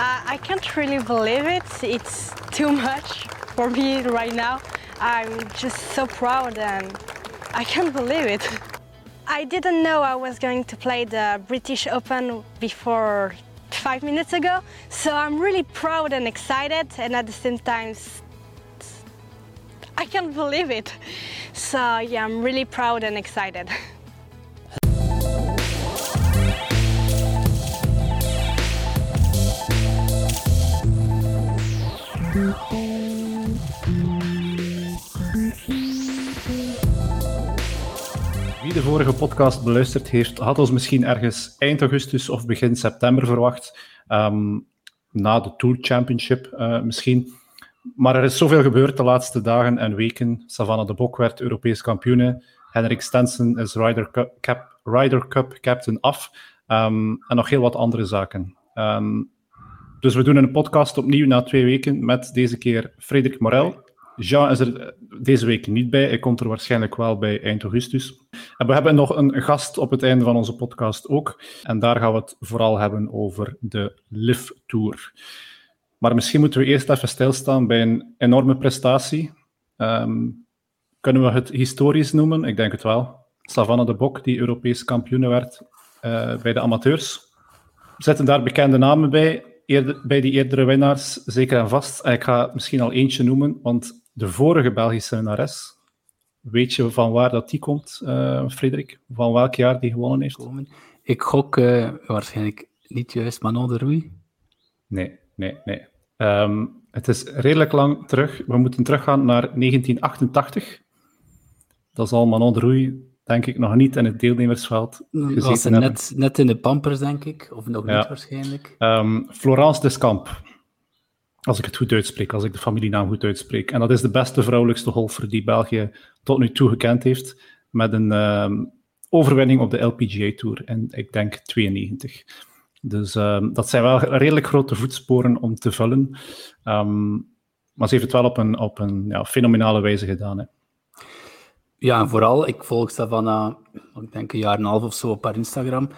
Uh, I can't really believe it. It's too much for me right now. I'm just so proud and I can't believe it. I didn't know I was going to play the British Open before five minutes ago, so I'm really proud and excited, and at the same time, I can't believe it. So, yeah, I'm really proud and excited. Wie de vorige podcast beluisterd heeft, had ons misschien ergens eind augustus of begin september verwacht. Ehm, na de Tour Championship uh, misschien. Maar er is zoveel gebeurd de laatste dagen en weken. Savannah de Bok werd Europees kampioen. Henrik Stenson is Ryder Cup, Cap, Ryder Cup captain af. Um, en nog heel wat andere zaken. Um, dus we doen een podcast opnieuw na twee weken met deze keer Frederik Morel. Jean is er deze week niet bij. Hij komt er waarschijnlijk wel bij eind augustus. En we hebben nog een gast op het einde van onze podcast ook. En daar gaan we het vooral hebben over de LIV Tour. Maar misschien moeten we eerst even stilstaan bij een enorme prestatie. Um, kunnen we het historisch noemen? Ik denk het wel. Savannah de Bok, die Europees kampioen werd uh, bij de amateurs. Zitten daar bekende namen bij? Eerder, bij die eerdere winnaars, zeker en vast. Ik ga misschien al eentje noemen, want de vorige Belgische winnares, weet je van waar dat die komt, uh, Frederik? Van welk jaar die gewonnen heeft? Ik gok uh, waarschijnlijk niet juist Manon de Roei. Nee, nee, nee. Um, het is redelijk lang terug. We moeten teruggaan naar 1988. Dat is al Manon de Roei, denk ik, nog niet in het deelnemersveld gezeten was net, net in de Pampers, denk ik. Of nog ja. niet waarschijnlijk. Um, Florence Descamps. Als ik het goed uitspreek, als ik de familienaam goed uitspreek. En dat is de beste vrouwelijkste golfer die België tot nu toe gekend heeft. Met een um, overwinning op de LPGA Tour in, ik denk, 92. Dus um, dat zijn wel redelijk grote voetsporen om te vullen. Um, maar ze heeft het wel op een, op een ja, fenomenale wijze gedaan. Hè. Ja, en vooral, ik volg Savannah, ik denk een jaar en een half of zo op haar Instagram.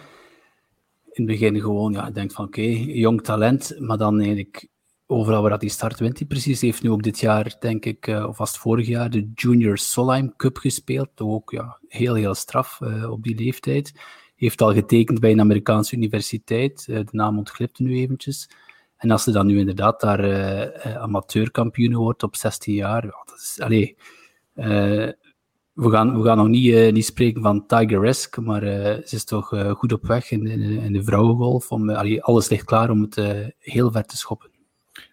In het begin gewoon, ja, ik denk van oké, jong talent, maar dan eigenlijk overal waar die start wint hij precies. Heeft nu ook dit jaar, denk ik, uh, of was het vorig jaar, de Junior Solheim Cup gespeeld. Ook ja, heel, heel straf uh, op die leeftijd. Heeft al getekend bij een Amerikaanse universiteit. Uh, de naam ontglipte nu eventjes. En als ze dan nu inderdaad daar amateurkampioen wordt op 16 jaar, ja, dat we, gaan, we gaan nog niet, niet spreken van Tigeresque, maar ze is toch goed op weg in, in, de vrouwengolf. Alles ligt klaar om het heel ver te schoppen.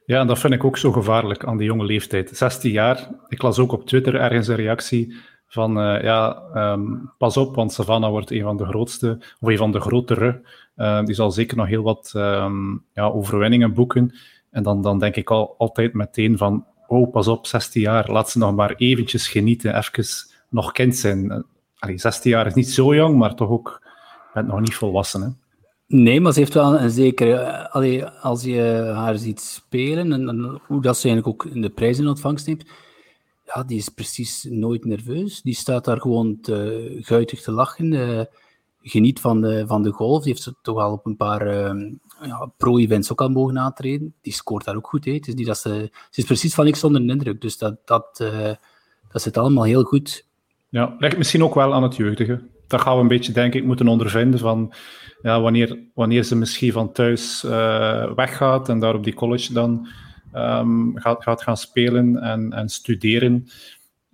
Ja, en dat vind ik ook zo gevaarlijk aan die jonge leeftijd. 16 jaar. Ik las ook op Twitter ergens een reactie van, uh, ja, um, pas op, want Savannah wordt een van de grootste, of een van de grotere. Uh, die zal zeker nog heel wat um, ja, overwinningen boeken. En dan, dan denk ik al, altijd meteen van, oh, pas op, 16 jaar, laat ze nog maar eventjes genieten, even nog kind zijn. Allee, 16 jaar is niet zo jong, maar toch ook, bent nog niet volwassen, hè. Nee, maar ze heeft wel een zekere... Allee, als je haar ziet spelen en, hoe dat ze eigenlijk ook in de prijzen in ontvangst neemt, ja, die is precies nooit nerveus. Die staat daar gewoon te, guitig te lachen. Uh, geniet van de, van de golf. Die heeft ze toch al op een paar uh, ja, pro-events ook al mogen aantreden. Die scoort daar ook goed. Hè. Het is dat ze, ze is precies van niks zonder indruk. Dus dat, dat, dat zit allemaal heel goed. Ja, ligt misschien ook wel aan het jeugdige. Dat gaan we een beetje, denk ik, moeten ondervinden van ja, wanneer, wanneer ze misschien van thuis uh, weggaat en daar op die college dan um, gaat, gaat gaan spelen en, en studeren.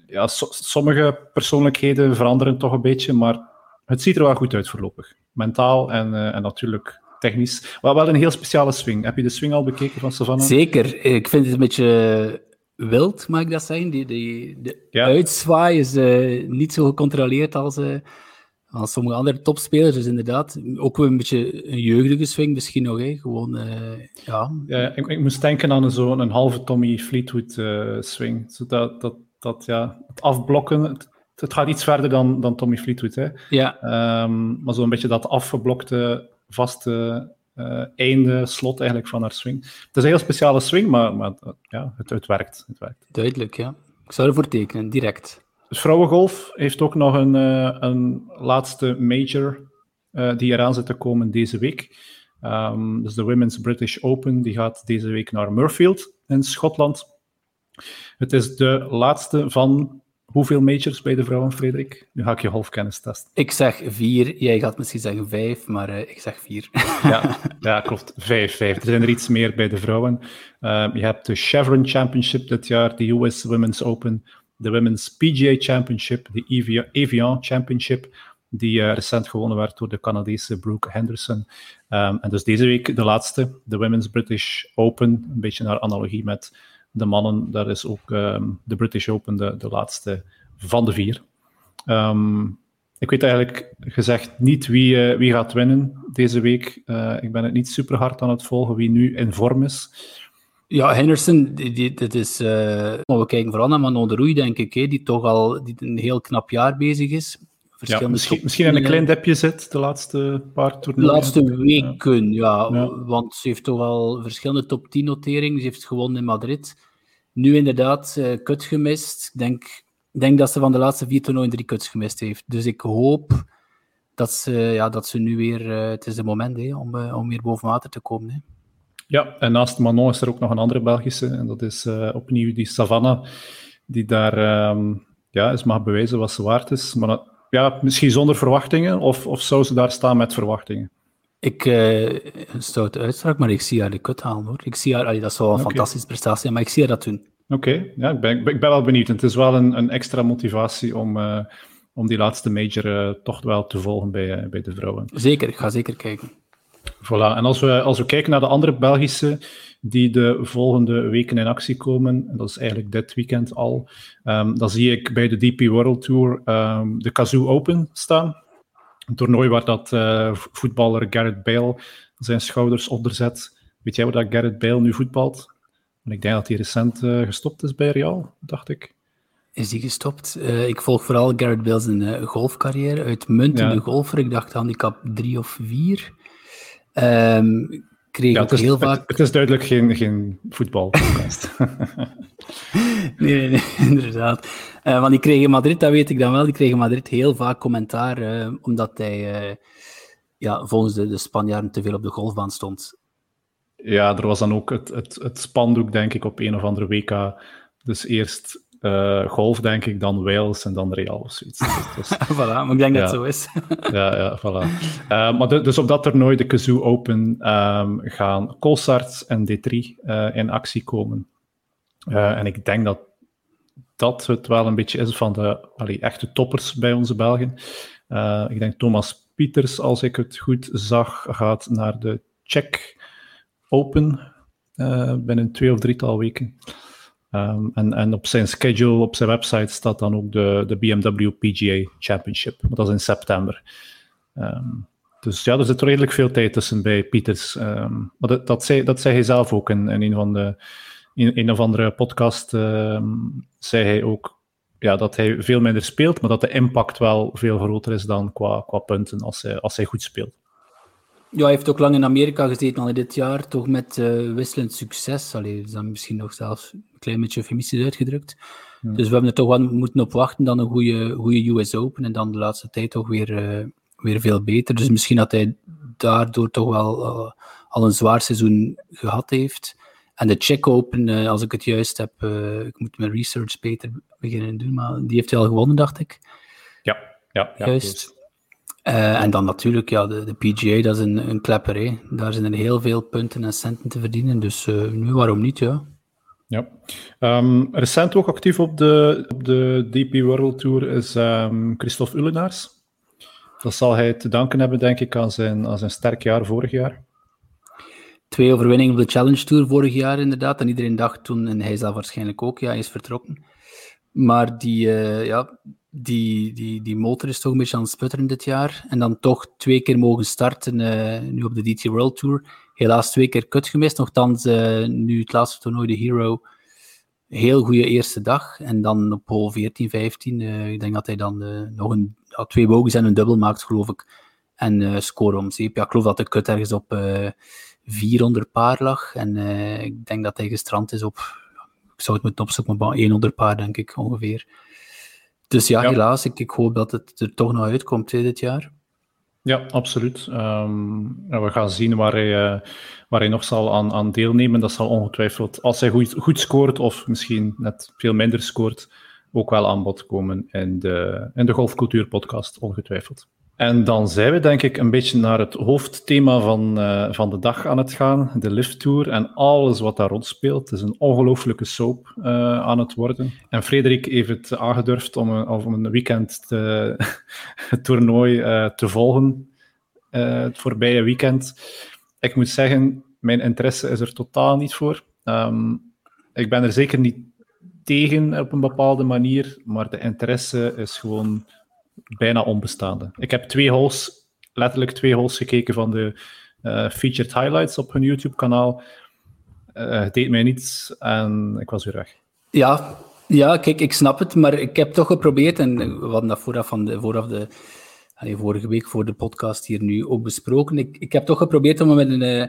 Ja, so, sommige persoonlijkheden veranderen toch een beetje, maar het ziet er wel goed uit voorlopig. Mentaal en, uh, en natuurlijk technisch. Maar wel een heel speciale swing. Heb je de swing al bekeken van Savannah? Zeker. Ik vind het een beetje wild, mag ik dat zeggen. Die, die, de ja. uitzwaai is uh, niet zo gecontroleerd als, uh, als sommige andere topspelers. Dus inderdaad, ook een beetje een jeugdige swing misschien nog. Hè. Gewoon, uh, ja. ja ik, ik, moest denken aan zo'n een halve Tommy Fleetwood swing. Zodat dat, dat, ja, het afblokken... Het, het, gaat iets verder dan, dan Tommy Fleetwood. Hè. Ja. Um, maar zo'n beetje dat afgeblokte, vaste uh, einde, slot eigenlijk van haar swing. Het is een heel speciale swing, maar, maar ja, het, het, werkt, het werkt. Duidelijk, ja. Ik zou ervoor tekenen, direct. Dus vrouwengolf heeft ook nog een, uh, een laatste major uh, die eraan zit te komen deze week. Um, dus de Women's British Open die gaat deze week naar Murfield in Schotland. Het is de laatste van hoeveel majors bij de vrouwen, Frederik? Nu ga ik je halfkennis testen. Ik zeg vier, jij gaat misschien zeggen vijf, maar uh, ik zeg vier. ja, ja, klopt. Vijf, vijf. Er zijn er iets meer bij de vrouwen. Uh, je hebt de Chevron Championship dit jaar, de US Women's Open, de Women's PGA Championship, de Evian Championship, die uh, recent gewonnen werd door de Canadese Brooke Henderson. Um, en dus deze week de laatste, de Women's British Open, een beetje naar analogie met de mannen. Daar is ook um, de British Open de, de laatste van de vier. Um, ik weet eigenlijk gezegd niet wie, uh, wie gaat winnen deze week. Uh, ik ben het niet super hard aan het volgen wie nu in vorm is. Ja, Henderson, die, die, dit is, uh, we kijken vooral naar Manon de Roei, denk ik, hè, die toch al die een heel knap jaar bezig is. Ja, misschien, misschien in een klein depje zit de laatste paar toernooien. De laatste weken, ja. ja. Want ze heeft toch al verschillende top 10 noteringen. Ze heeft gewonnen in Madrid. Nu inderdaad, uh, kut gemist. Ik denk, denk dat ze van de laatste vier toernooien drie kuts gemist heeft. Dus ik hoop dat ze, ja, dat ze nu weer... Uh, het is het moment hè, om, uh, om weer boven water te komen. Hè. Ja, en naast Manon is er ook nog een andere Belgische. En dat is opnieuw die Savannah, die daar um, ja, eens mag bewijzen wat ze waard is. Maar ja, misschien zonder verwachtingen, of, of zou ze daar staan met verwachtingen? Ik, uh, een stoute uitspraak, maar ik zie haar de kut halen hoor. Ik zie haar, allee, dat zou een okay. fantastische prestatie zijn, maar ik zie haar dat doen. Oké, okay. ja, ik ben, ik ben wel benieuwd. Het is wel een, een extra motivatie om, uh, om die laatste major uh, toch wel te volgen bij, bij de vrouwen. Zeker, ik ga zeker kijken. Voilà, en als we, als we kijken naar de andere Belgische die de volgende weken in actie komen, en dat is eigenlijk dit weekend al, um, dan zie ik bij de DP World Tour um, de Kazoo Open staan. Een toernooi waar dat uh, voetballer Gareth Bale zijn schouders onderzet. Weet jij waar dat Gareth Bale nu voetbalt? En ik denk dat hij recent uh, gestopt is bij Real, dacht ik. Is die gestopt? Uh, ik volg vooral Gareth Bale's uh, golfcarrière. Uitmuntende ja. golfer. Ik dacht handicap 3 of 4. Um, kreeg ja, het is, heel vaak... Het, het, is duidelijk geen, geen voetbalpodcast. nee, nee, nee, inderdaad. Uh, want die kreeg in Madrid, dat weet ik dan wel, die kreeg in Madrid heel vaak commentaar, uh, omdat hij uh, ja, volgens de, de Spanjaarden te veel op de golfbaan stond. Ja, er was dan ook het, het, het spandoek, denk ik, op een of andere WK. Dus eerst uh, golf, denk ik, dan Wales en dan Real of zoiets. Dus, dus, voilà, maar ik denk ja, dat het zo is. ja, ja, voilà. Uh, maar de, dus op dat toernooi, de Kazoo Open, um, gaan Colsarts en D3 uh, in actie komen. en ik denk dat dat het wel een beetje is van de allee, echte toppers bij onze Belgen. ik denk Thomas Pieters, als ik het goed zag, gaat naar de Czech Open binnen twee of drietal weken. Um, en, en, op zijn schedule, op zijn website, staat dan ook de, de BMW PGA Championship. Dat is in september. Um, dus ja, er zit redelijk veel tijd tussen bij Pieters. Um, maar dat, dat, zei, dat zei hij zelf ook in, in een, van de, in een of andere podcast. zei hij ook ja, dat hij veel minder speelt, maar dat de impact wel veel groter is dan qua, qua punten als hij, als hij goed speelt. Ja, hij heeft ook lang in Amerika gezeten, al dit jaar, toch met uh, wisselend succes. Allee, is dan misschien nog zelfs een klein beetje eufemistisch uitgedrukt. Ja. Dus we hebben er toch wel moeten op wachten dan een goede, goede US Open en dan de laatste tijd toch weer, uh, weer veel beter. Dus misschien dat hij daardoor toch wel uh, al een zwaar seizoen gehad heeft. En de Czech Open, als ik het juist heb, ik moet mijn research beter beginnen doen, maar die heeft hij al gewonnen, dacht ik. Ja, ja, ja juist. Uh, en dan natuurlijk, ja, de, de PGA, dat is een, een klepper. Hè. Daar zijn er heel veel punten en centen te verdienen. Dus uh, nu, waarom niet, ja. Ja. Um, recent ook actief op de, op de DP World Tour is um, Christophe Ullenaars. Dat zal hij te danken hebben, denk ik, aan zijn, aan zijn sterk jaar vorig jaar. Twee overwinningen op de Challenge Tour vorig jaar, inderdaad. En iedereen dacht toen, en hij zelf waarschijnlijk ook, ja, hij is vertrokken. Maar die, uh, ja, die, die, die motor is toch een beetje aan het sputteren dit jaar. En dan toch twee keer mogen starten, uh, nu op de DT World Tour. Helaas twee keer kut gemist. Nochtans, uh, nu het laatste toernooi, de Hero, heel goede eerste dag. En dan op hole 14, 15, uh, ik denk dat hij dan nog een, twee bogies en een dubbel maakt, geloof ik. En score om zeep. Ja, ik geloof dat de kut ergens op 400 paar lag. En ik denk dat hij gestrand is op, ik zou het moeten opzoeken, maar 100 paar, denk ik, ongeveer. Dus ja, ja, helaas. Ik, ik, hoop dat het er toch nog uitkomt hè, dit jaar. Ja, absoluut. Ehm, we gaan zien waar hij, uh, waar hij nog zal aan, aan deelnemen. Dat zal ongetwijfeld, als hij goed, goed scoort of misschien net veel minder scoort, ook wel aan bod komen in de, in de Golfcultuur podcast, ongetwijfeld. En dan zijn we denk ik een beetje naar het hoofdthema van, uh, van de dag aan het gaan, de Lift Tour en alles wat daar rond speelt. Het is een ongelooflijke soap uh, aan het worden. En Frederik heeft het aangedurfd om een, om een weekend te, het toernooi te volgen, het voorbije weekend. Ik moet zeggen, mijn interesse is er totaal niet voor. Um, ik ben er zeker niet tegen op een bepaalde manier, maar de interesse is gewoon bijna onbestaande. Ik heb twee holes, letterlijk twee holes gekeken van de uh, featured highlights op hun YouTube-kanaal. Uh, het deed mij niets en ik was weer weg. Ja, ja, kijk, ik snap het, maar ik heb toch geprobeerd, en we hadden dat vooraf, van de, vooraf de, vorige week voor de podcast hier nu ook besproken. Ik, ik heb toch geprobeerd om met een, uh,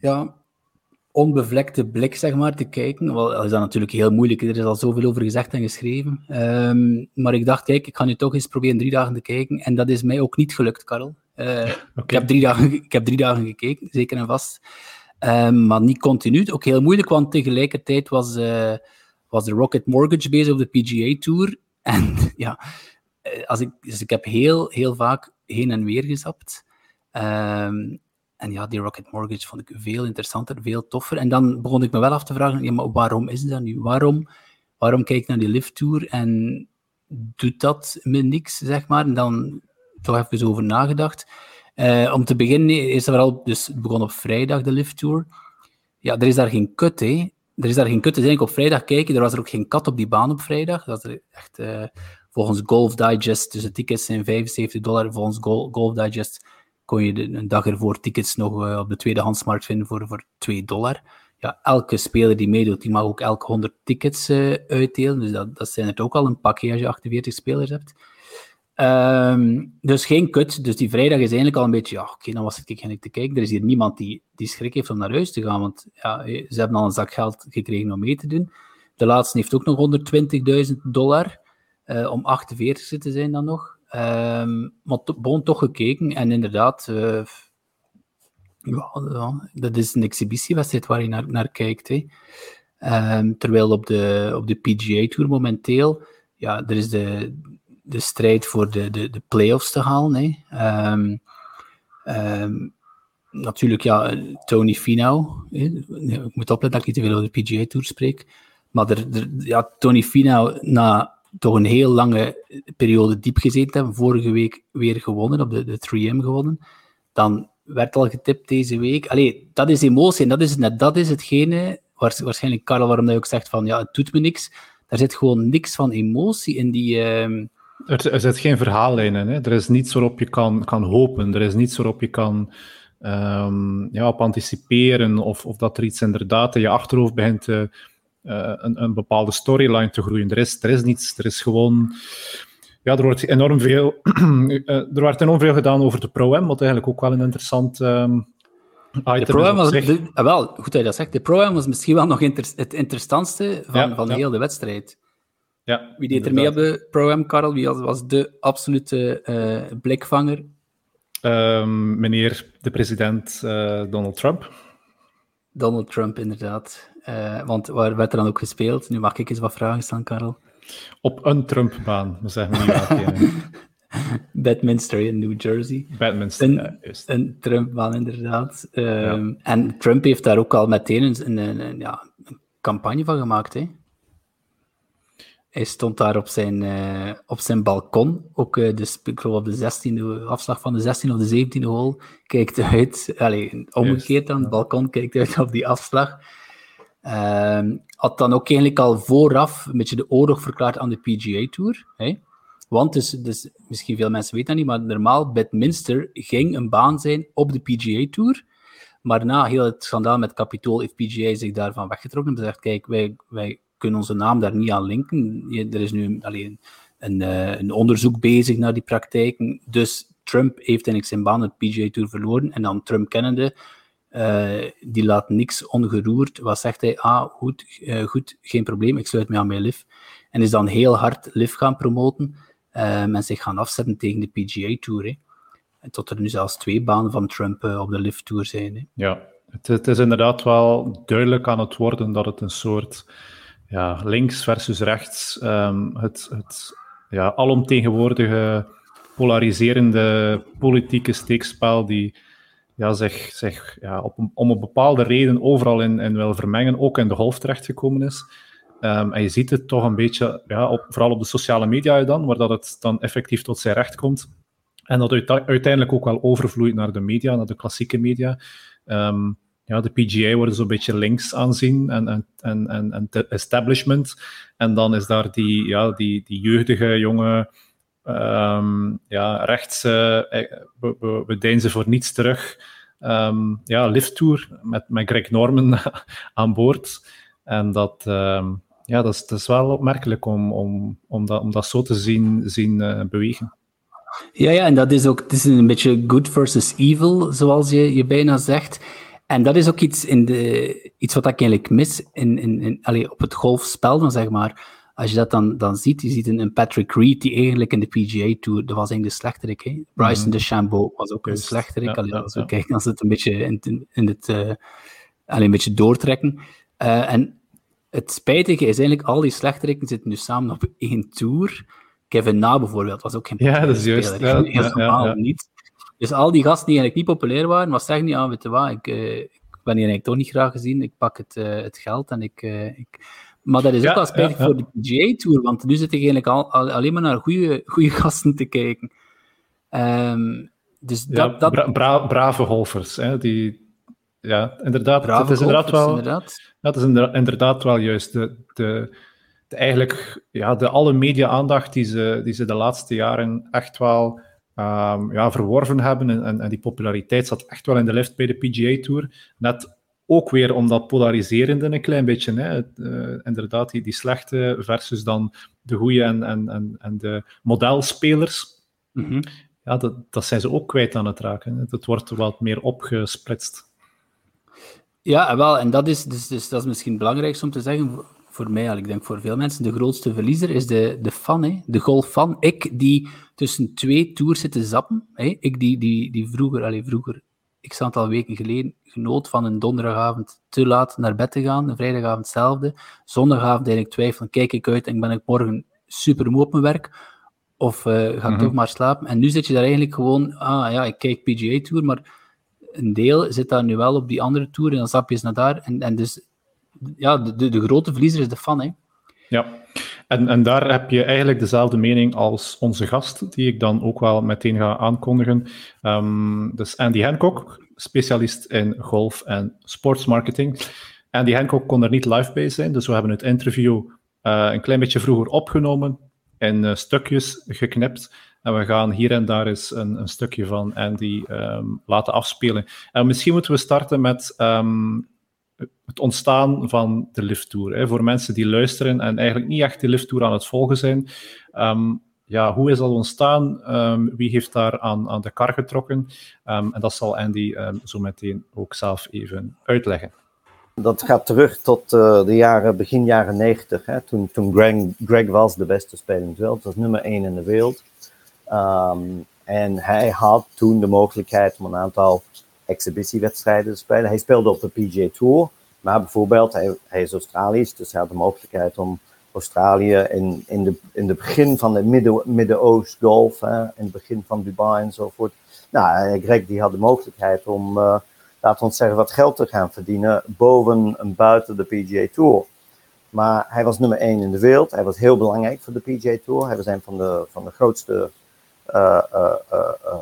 ja, onbevlekte blik zeg maar, te kijken. Wel, is dat natuurlijk heel moeilijk. Er is al zoveel over gezegd en geschreven. Um, maar ik dacht, kijk, ik ga nu toch eens proberen drie dagen te kijken. En dat is mij ook niet gelukt, Karel. Uh, okay. ik, heb drie dagen, ik heb drie dagen gekeken, zeker en vast. Um, maar niet continu. Ook heel moeilijk, want tegelijkertijd was, uh, was de Rocket Mortgage bezig op de PGA Tour. En ja, als ik, dus ik heb heel, heel vaak heen en weer gezapt. Um, en ja, die Rocket Mortgage vond ik veel interessanter, veel toffer. En dan begon ik me wel af te vragen, ja, maar waarom is dat nu? Waarom, waarom kijk ik naar die Lift Tour en doet dat me niks, zeg maar? En dan toch even over nagedacht. Uh, om te beginnen, is er vooral, dus het begon op vrijdag, de Lift Tour. Ja, er is daar geen kut, hè. Er is daar geen kut. Dus ik op vrijdag kijken, er was er ook geen kat op die baan op vrijdag. Dat is echt, uh, volgens Golf Digest, dus de tickets zijn 75 dollar, volgens Golf Digest kon je een dag ervoor tickets nog uh, op de tweedehandsmarkt vinden voor, voor 2 dollar. Ja, elke speler die meedoet, die mag ook elke 100 tickets uh, uitdelen. Dus dat, dat zijn het ook al een pakje als je 48 spelers hebt. Um, dus geen kut. Dus die vrijdag is eigenlijk al een beetje, ja, oké, dan was het eigenlijk te kijken. Er is hier niemand die, die schrik heeft om naar huis te gaan, want ja, ze hebben al een zak geld gekregen om mee te doen. De laatste heeft ook nog 120.000 dollar, om 48 te zijn dan nog. Um, maar to, toch gekeken en inderdaad, uh, ja, dat is een exhibitiewedstrijd waar je naar, naar kijkt. Um, terwijl op de, op de PGA Tour momenteel, ja, er is de, de strijd voor de, de, de playoffs te halen. Hè. Um, natuurlijk, ja, Tony Finau. Ik moet opletten dat ik niet te veel over de PGA Tour spreek. Maar er, er, ja, Tony Finau, na toch een heel lange periode diep gezeten hebben. Vorige week weer gewonnen, op de, de 3M gewonnen. Dan werd al getipt deze week. Allee, dat is emotie en dat is, net, dat is hetgene, waarschijnlijk Karel, waarom je ook zegt van ja, het doet me niks. Daar zit gewoon niks van emotie in die... Uh... Er, er zit geen verhaallijn in. Hè? Er is niets waarop je kan, kan hopen. Er is niets waarop je kan um, ja, anticiperen of, of dat er iets inderdaad in je achterhoofd begint te een, een, bepaalde storyline te groeien. Er is, er is niets, er is gewoon... Ja, er wordt enorm veel, uh, er wordt enorm veel gedaan over de Pro-M, wat eigenlijk ook wel een interessant um, item de Pro-M was, de, ah, wel, goed dat je dat zegt, de Pro-M was misschien wel nog inter, het interessantste van, ja, van ja. heel de wedstrijd. Ja, Wie deed er mee op de Pro-M, Karel? Wie was de absolute uh, blikvanger? Um, meneer de president Donald Trump. Donald Trump, inderdaad. Uh, want waar werd er dan ook gespeeld? Nu mag ik eens wat vragen stellen, Karel. Op een Trump-baan, we zeggen niet welke. Bedminster in New Jersey. Bedminster, een, ja. Een Trump-baan, inderdaad. Um, ja. En Trump heeft daar ook al meteen een, een, een, ja, een campagne van gemaakt, hè? Hij stond daar op zijn, uh, op zijn balkon, ook uh, dus, ik geloof op de 16e afslag van de 16e of de 17e hole, kijkt uit, allez, omgekeerd dan, het balkon kijkt uit op die afslag. Uh, had dan ook eigenlijk al vooraf een beetje de oorlog verklaard aan de PGA Tour. Hè? Want, dus, dus, misschien veel mensen weten dat niet, maar normaal, Bedminster ging een baan zijn op de PGA Tour. Maar na heel het schandaal met Capitool heeft PGA zich daarvan weggetrokken en gezegd, kijk, wij, wij kunnen onze naam daar niet aan linken. Er is nu alleen een, uh, een onderzoek bezig naar die praktijken. Dus Trump heeft eigenlijk zijn baan de PGA Tour verloren. En dan Trump kennende, uh, die laat niks ongeroerd. Wat zegt hij? Ah, goed, uh, goed, geen probleem, ik sluit me aan bij LIV. En is dan heel hard LIV gaan promoten uh, en zich gaan afzetten tegen de PGA Tour. tot er nu zelfs twee banen van Trump op de Lift Tour zijn. Hè. Ja, het, het, is inderdaad wel duidelijk aan het worden dat het een soort ja, links versus rechts, um, het, het ja, alomtegenwoordige polariserende politieke steekspel die ja, zich, zich ja, op om een bepaalde reden overal in, in wil vermengen, ook in de golf terechtgekomen is. Um, en je ziet het toch een beetje, ja, vooral op de sociale media dan, waar dat het dan effectief tot zijn recht komt. En dat uiteindelijk ook wel overvloeit naar de media, naar de klassieke media. Um, ja, de PGA worden zo'n beetje links aanzien en, en, en, en, en establishment. En dan is daar die, ja, die, die jeugdige, jonge, um, ja, rechts, uh, we, we, we deinzen voor niets terug. Um, ja, lifttour met, met Greg Norman aan boord. En dat, um, ja, dat, is, dat is wel opmerkelijk om, om, om, dat, om dat zo te zien, zien uh, bewegen. Ja, ja, en dat is ook het is een beetje good versus evil, zoals je, je bijna zegt. En dat is ook iets, in de, iets wat ik eigenlijk mis in, in, in, allez, op het golfspel, dan zeg maar. Als je dat dan, dan ziet, je ziet een, Patrick Reed die eigenlijk in de PGA Tour, dat was eigenlijk de slechterik. Hè? Bryson mm. DeChambeau was ook een slechterik. Ja, als we kijken, als het een beetje in, in het, uh, een beetje doortrekken. Uh, en het spijtige is eigenlijk, al die slechterikken zitten nu samen op één tour. Kevin Na bijvoorbeeld was ook geen Ja, dat is juist. Ja, ja, ja, niet. Dus al die gasten die eigenlijk niet populair waren, was zeggen niet, ah, weet je wat, ik, uh, ik ben hier eigenlijk toch niet graag gezien, ik pak het, uh, het geld en ik, uh, ik... Maar dat is ook wel spijtig voor de PGA-tour, want nu zit ik eigenlijk al, al, alleen maar naar goede, goede gasten te kijken. Um, dus dat, dat... Bra bra brave golfers, hè, die... Ja, inderdaad. Brave het is inderdaad wel... Inderdaad. Dat is inderdaad wel juist de... de de, eigenlijk ja, de alle media-aandacht die ze, die ze de laatste jaren echt wel um, ja, verworven hebben. En, en, en, die populariteit zat echt wel in de lift bij de PGA Tour. Net ook weer om dat polariserende een klein beetje. Hè. Uh, inderdaad, die, die slechte versus dan de goede en, en, en, en de modelspelers. Mm -hmm. Ja, dat, dat zijn ze ook kwijt aan het raken. Dat wordt wat meer opgesplitst. Ja, wel, en dat is, dus, dus dat is misschien het belangrijkste om te zeggen voor mij, ik denk voor veel mensen, de grootste verliezer is de, de fan, hè? de golffan. Ik die tussen twee tours zit te zappen. Hè? Ik die, die, die vroeger, allez, vroeger, ik een aantal weken geleden, genoot van een donderdagavond te laat naar bed te gaan, een vrijdagavond hetzelfde. Zondagavond eigenlijk twijfel, kijk ik uit en ben ik morgen super moe op mijn werk? Of uh, ga ik mhm. toch maar slapen? En nu zit je daar eigenlijk gewoon, ah ja, ik kijk PGA Tour, maar een deel zit daar nu wel op die andere tour en dan zap je eens naar daar. En, en dus ja, de, de grote verliezer is de fan. Hè. Ja, en, en daar heb je eigenlijk dezelfde mening als onze gast, die ik dan ook wel meteen ga aankondigen. Um, dus Andy Hancock, specialist in golf en sportsmarketing. Andy Hancock kon er niet live bij zijn, dus we hebben het interview uh, een klein beetje vroeger opgenomen, in uh, stukjes geknipt. En we gaan hier en daar eens een, een stukje van Andy um, laten afspelen. En misschien moeten we starten met um, het ontstaan van de lifttour. Hè. Voor mensen die luisteren en eigenlijk niet echt de lifttour aan het volgen zijn. Um, ja, hoe is dat ontstaan? Um, wie heeft daar aan, aan de kar getrokken? Um, en dat zal Andy zo meteen ook zelf even uitleggen. Dat gaat terug tot uh, de jaren, begin jaren 90, hè, toen, toen Greg, Greg was de beste speler in de wereld. Dat was nummer 1 in de wereld. en hij had toen de mogelijkheid om een aantal exhibitiewedstrijden te spelen. Hij speelde op de PGA Tour, maar bijvoorbeeld, hij, is Australisch, dus hij had de mogelijkheid om Australië in, in, de, in het begin van de Midden-Oost golf, hè, in het begin van Dubai enzovoort. Nou, Greg die had de mogelijkheid om, uh, laten we zeggen, wat geld te gaan verdienen boven en buiten de PGA Tour. Maar hij was nummer 1 in de wereld. Hij was heel belangrijk voor de PGA Tour. Hij was een van de, van de grootste uh,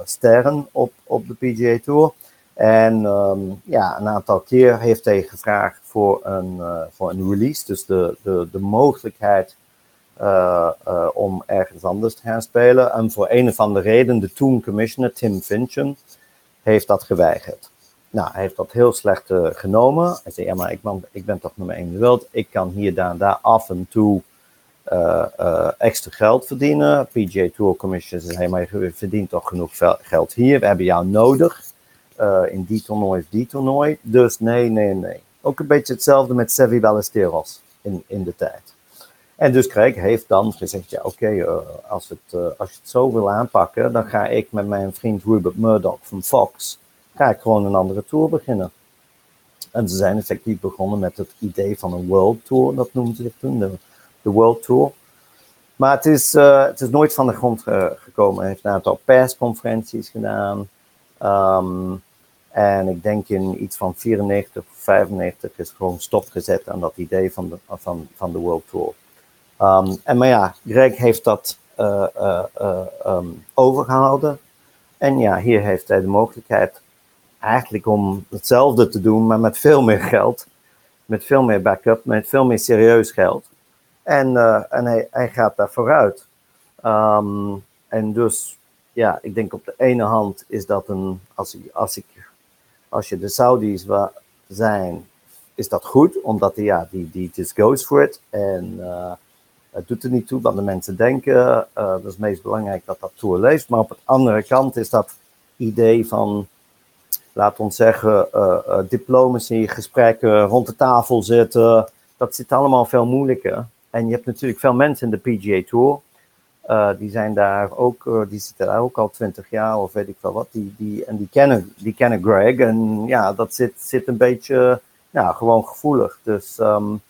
sterren op, op de PGA Tour. En um, ja, een aantal keer heeft hij gevraagd voor een, uh, voor een release, dus de, de, de mogelijkheid uh, uh, om ergens anders te gaan spelen. En voor een of andere reden, de toen commissioner Tim Finchem heeft dat geweigerd. Nou, hij heeft dat heel slecht genomen. Hij zei, ja, maar ik ben, ik ben toch nummer één in de wereld. Ik kan hier, daar daar af en toe extra geld verdienen. PGA Tour Commission zei, maar je verdient toch genoeg geld hier. We hebben jou nodig uh, in die toernooi of die toernooi. Dus nee, nee, nee. Ook een beetje hetzelfde met Sevi Ballesteros in, in de tijd. En dus Craig heeft dan gezegd, ja oké, eh, als, het, uh, als je het zo wil aanpakken, dan ga ik met mijn vriend Rupert Murdoch van Fox, ga ik gewoon een andere tour beginnen. En ze zijn effectief begonnen met het idee van een World Tour, dat noemden ze toen, de, de World Tour. Maar het is, het is nooit van de grond gekomen. Hij heeft een aantal persconferenties gedaan. Um, en ik denk in iets van 94 of 95 is gewoon stopgezet aan dat idee van de, van, van de World Tour. Um, en maar ja, Greg heeft dat uh, overgehouden. En ja, hier heeft hij de mogelijkheid eigenlijk om hetzelfde te doen, maar met veel meer geld. Met veel meer backup, met veel meer serieus geld. En, en hij, hij gaat daar vooruit. Um, en dus, ja, ik denk op de ene hand is dat een, als ik, als ik als je de Saudis zijn, is dat goed, omdat die, ja, die, die just goes for it. En uh, het doet er niet toe wat de mensen denken. Uh, dat is het meest belangrijk dat dat tour leeft. Maar op de andere kant is dat idee van, laat ons zeggen, uh, diplomatie, gesprekken, rond de tafel zitten. Dat zit allemaal veel moeilijker. En je hebt natuurlijk veel mensen in de PGA Tour uh, die zijn daar ook, uh, die zitten daar ook al twintig jaar of weet ik wel wat. Die, die, en die kennen, die kennen Greg. En ja, dat zit, zit een beetje, ja, gewoon gevoelig. Dus. Um...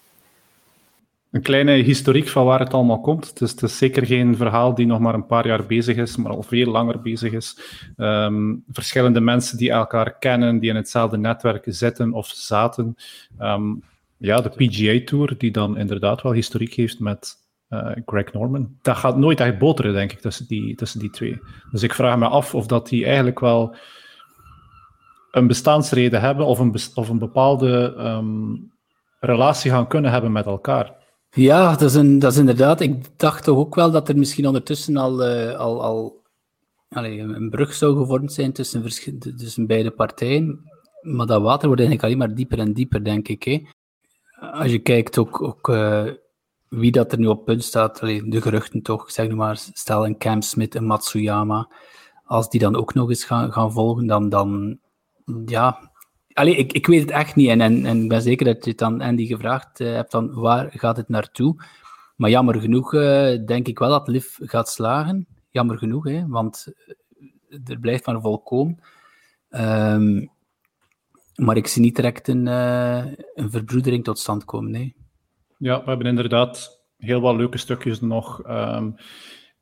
Een kleine historiek van waar het allemaal komt. Dus het is zeker geen verhaal die nog maar een paar jaar bezig is, maar al veel langer bezig is. Um, verschillende mensen die elkaar kennen, die in hetzelfde netwerk zitten of zaten. Um, ja, de PGA Tour, die dan inderdaad wel historiek heeft met Greg Norman. Dat gaat nooit echt boteren, denk ik, tussen die, tussen die twee. Dus ik vraag me af of dat die eigenlijk wel een bestaansreden hebben of een, of een bepaalde um, relatie gaan kunnen hebben met elkaar. Ja, dat is, een, dat is inderdaad. Ik dacht toch ook wel dat er misschien ondertussen al, uh, al, al een brug zou gevormd zijn tussen, tussen beide partijen. Maar dat water wordt eigenlijk alleen maar dieper en dieper, denk ik. Hè. Als je kijkt ook, ook uh, wie dat er nu op punt staat, de geruchten toch, zeg maar, stel een Cam Smith en Matsuyama, als die dan ook nog eens gaan, gaan volgen, dan, dan ja, allee, ik, ik weet het echt niet. En, en, en ik ben zeker dat je het dan Andy gevraagd uh, hebt, dan waar gaat het naartoe? Maar jammer genoeg uh, denk ik wel dat Liv gaat slagen. Jammer genoeg, hè, want eh, er blijft maar volkomen. Um, maar ik zie niet direct een, een verbroedering tot stand komen, nee. Ja, we hebben inderdaad heel wat leuke stukjes nog um,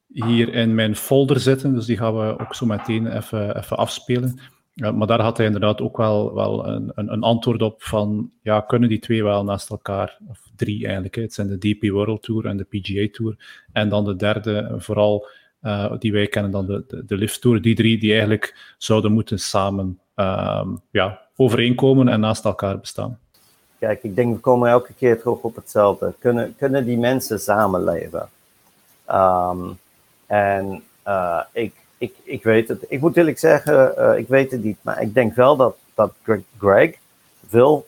hier in mijn folder zitten. Dus die gaan we ook zo meteen even, even afspelen. Maar daar had hij inderdaad ook wel, wel een, een, antwoord op van, ja, kunnen die twee wel naast elkaar, of drie eigenlijk, het zijn de DP World Tour en de PGA Tour, en dan de derde, vooral uh, die wij kennen, dan de, de, de Lift Tour, die drie die eigenlijk zouden moeten samen um, ja, overeenkomen en naast elkaar bestaan. Kijk, ik denk we komen elke keer terug op hetzelfde. Kunnen, kunnen die mensen samenleven? Um, en uh, ik, ik, ik weet het. Ik moet eerlijk zeggen, uh, ik weet het niet. Maar ik denk wel dat, dat Greg wil